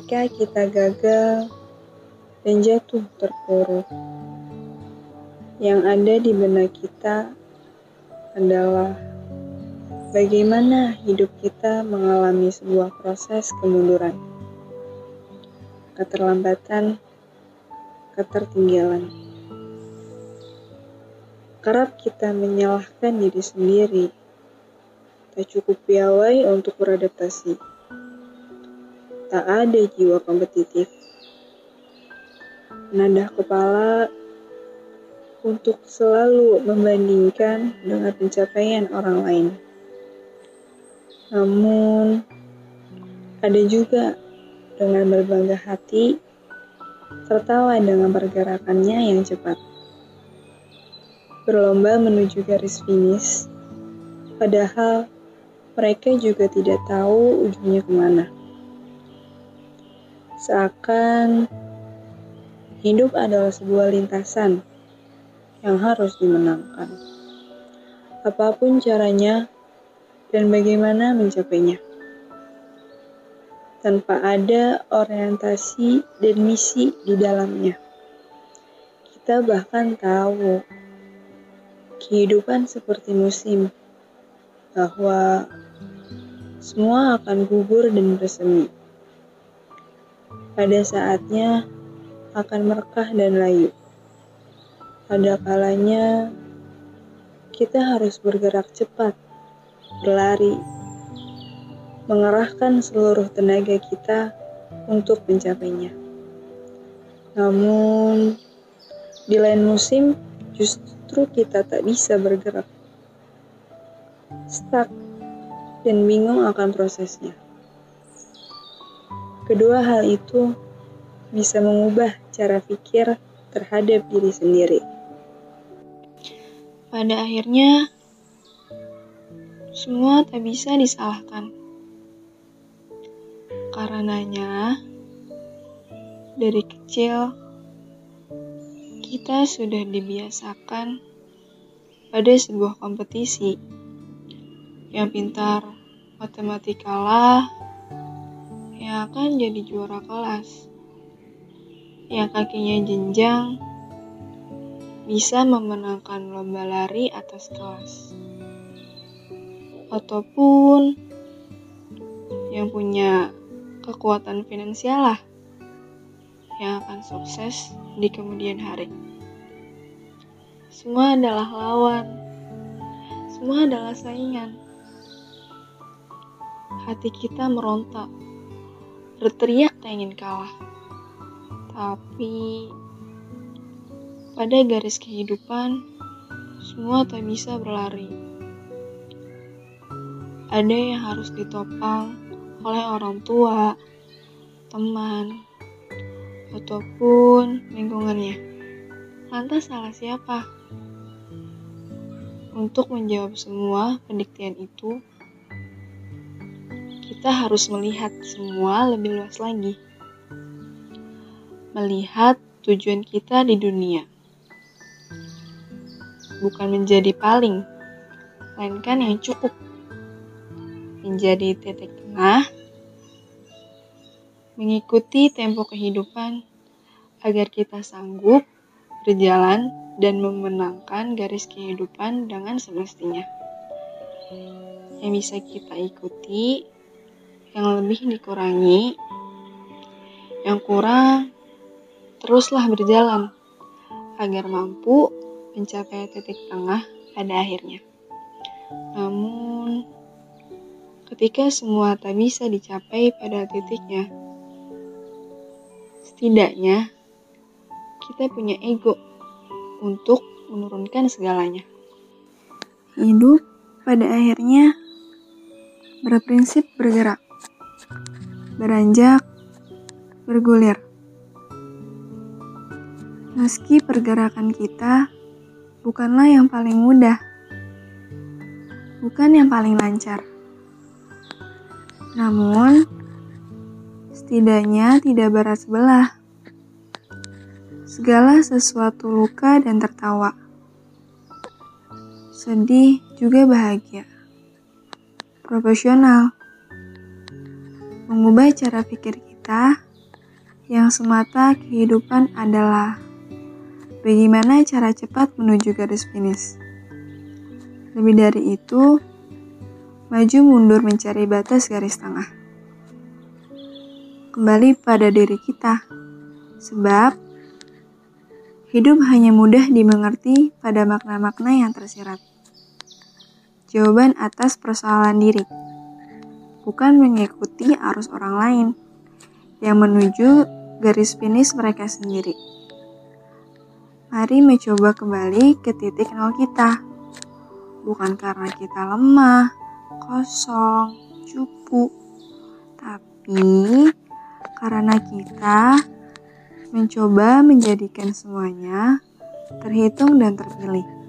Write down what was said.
ketika kita gagal dan jatuh terpuruk. Yang ada di benak kita adalah bagaimana hidup kita mengalami sebuah proses kemunduran, keterlambatan, ketertinggalan. Kerap kita menyalahkan diri sendiri, tak cukup piawai untuk beradaptasi. Tak ada jiwa kompetitif. Nada kepala untuk selalu membandingkan dengan pencapaian orang lain. Namun, ada juga dengan berbangga hati, tertawa dengan pergerakannya yang cepat. Berlomba menuju garis finish, padahal mereka juga tidak tahu ujungnya ke mana. Seakan hidup adalah sebuah lintasan yang harus dimenangkan. Apa pun caranya dan bagaimana mencapainya. Tanpa ada orientasi dan misi di dalamnya. Kita bahkan tahu kehidupan seperti musim, bahwa semua akan gugur dan bersemi. Pada saatnya akan merekah dan layu. Pada kalanya, kita harus bergerak cepat, berlari, mengerahkan seluruh tenaga kita untuk mencapainya. Namun, di lain musim, justru kita tak bisa bergerak, stuck, dan bingung akan prosesnya. Kedua hal itu bisa mengubah cara pikir terhadap diri sendiri. Pada akhirnya, semua tak bisa disalahkan. Karenanya, dari kecil kita sudah dibiasakan pada sebuah kompetisi. Yang pintar matematika lah yang akan jadi juara kelas. Yang kakinya jenjang bisa memenangkan lomba lari atas kelas. Ataupun yang punya kekuatan finansial lah yang akan sukses di kemudian hari. Semua adalah lawan. Semua adalah saingan. Hati kita meronta, berteriak tak ingin kalah. Tapi pada garis kehidupan, semua tak bisa berlari. Ada yang harus ditopang oleh orang tua, teman, ataupun lingkungannya. Lantas salah siapa? Untuk menjawab semua pendiktian itu, kita harus melihat semua lebih luas lagi. Melihat tujuan kita di dunia bukan menjadi paling, melainkan yang cukup. Menjadi titik tengah, mengikuti tempo kehidupan agar kita sanggup berjalan dan memenangkan garis kehidupan dengan semestinya. Yang bisa kita ikuti, yang lebih dikurangi, yang kurang, teruslah berjalan agar mampu mencapai titik tengah pada akhirnya. Namun, ketika semua tak bisa dicapai pada titiknya, setidaknya kita punya ego untuk menurunkan segalanya. Hidup pada akhirnya berprinsip bergerak, beranjak, bergulir. Meski pergerakan kita bukanlah yang paling mudah, bukan yang paling lancar. Namun, setidaknya tidak berat sebelah. Segala sesuatu luka dan tertawa. Sedih juga bahagia. Profesional. Mengubah cara pikir kita yang semata kehidupan adalah bagaimana cara cepat menuju garis finish. Lebih dari itu, maju mundur mencari batas garis tengah. Kembali pada diri kita, sebab hidup hanya mudah dimengerti pada makna-makna yang tersirat. Jawaban atas persoalan diri bukan mengikuti arus orang lain yang menuju garis finish mereka sendiri. Mari mencoba kembali ke titik nol kita. Bukan karena kita lemah, kosong, cupu, tapi karena kita mencoba menjadikan semuanya terhitung dan terpilih.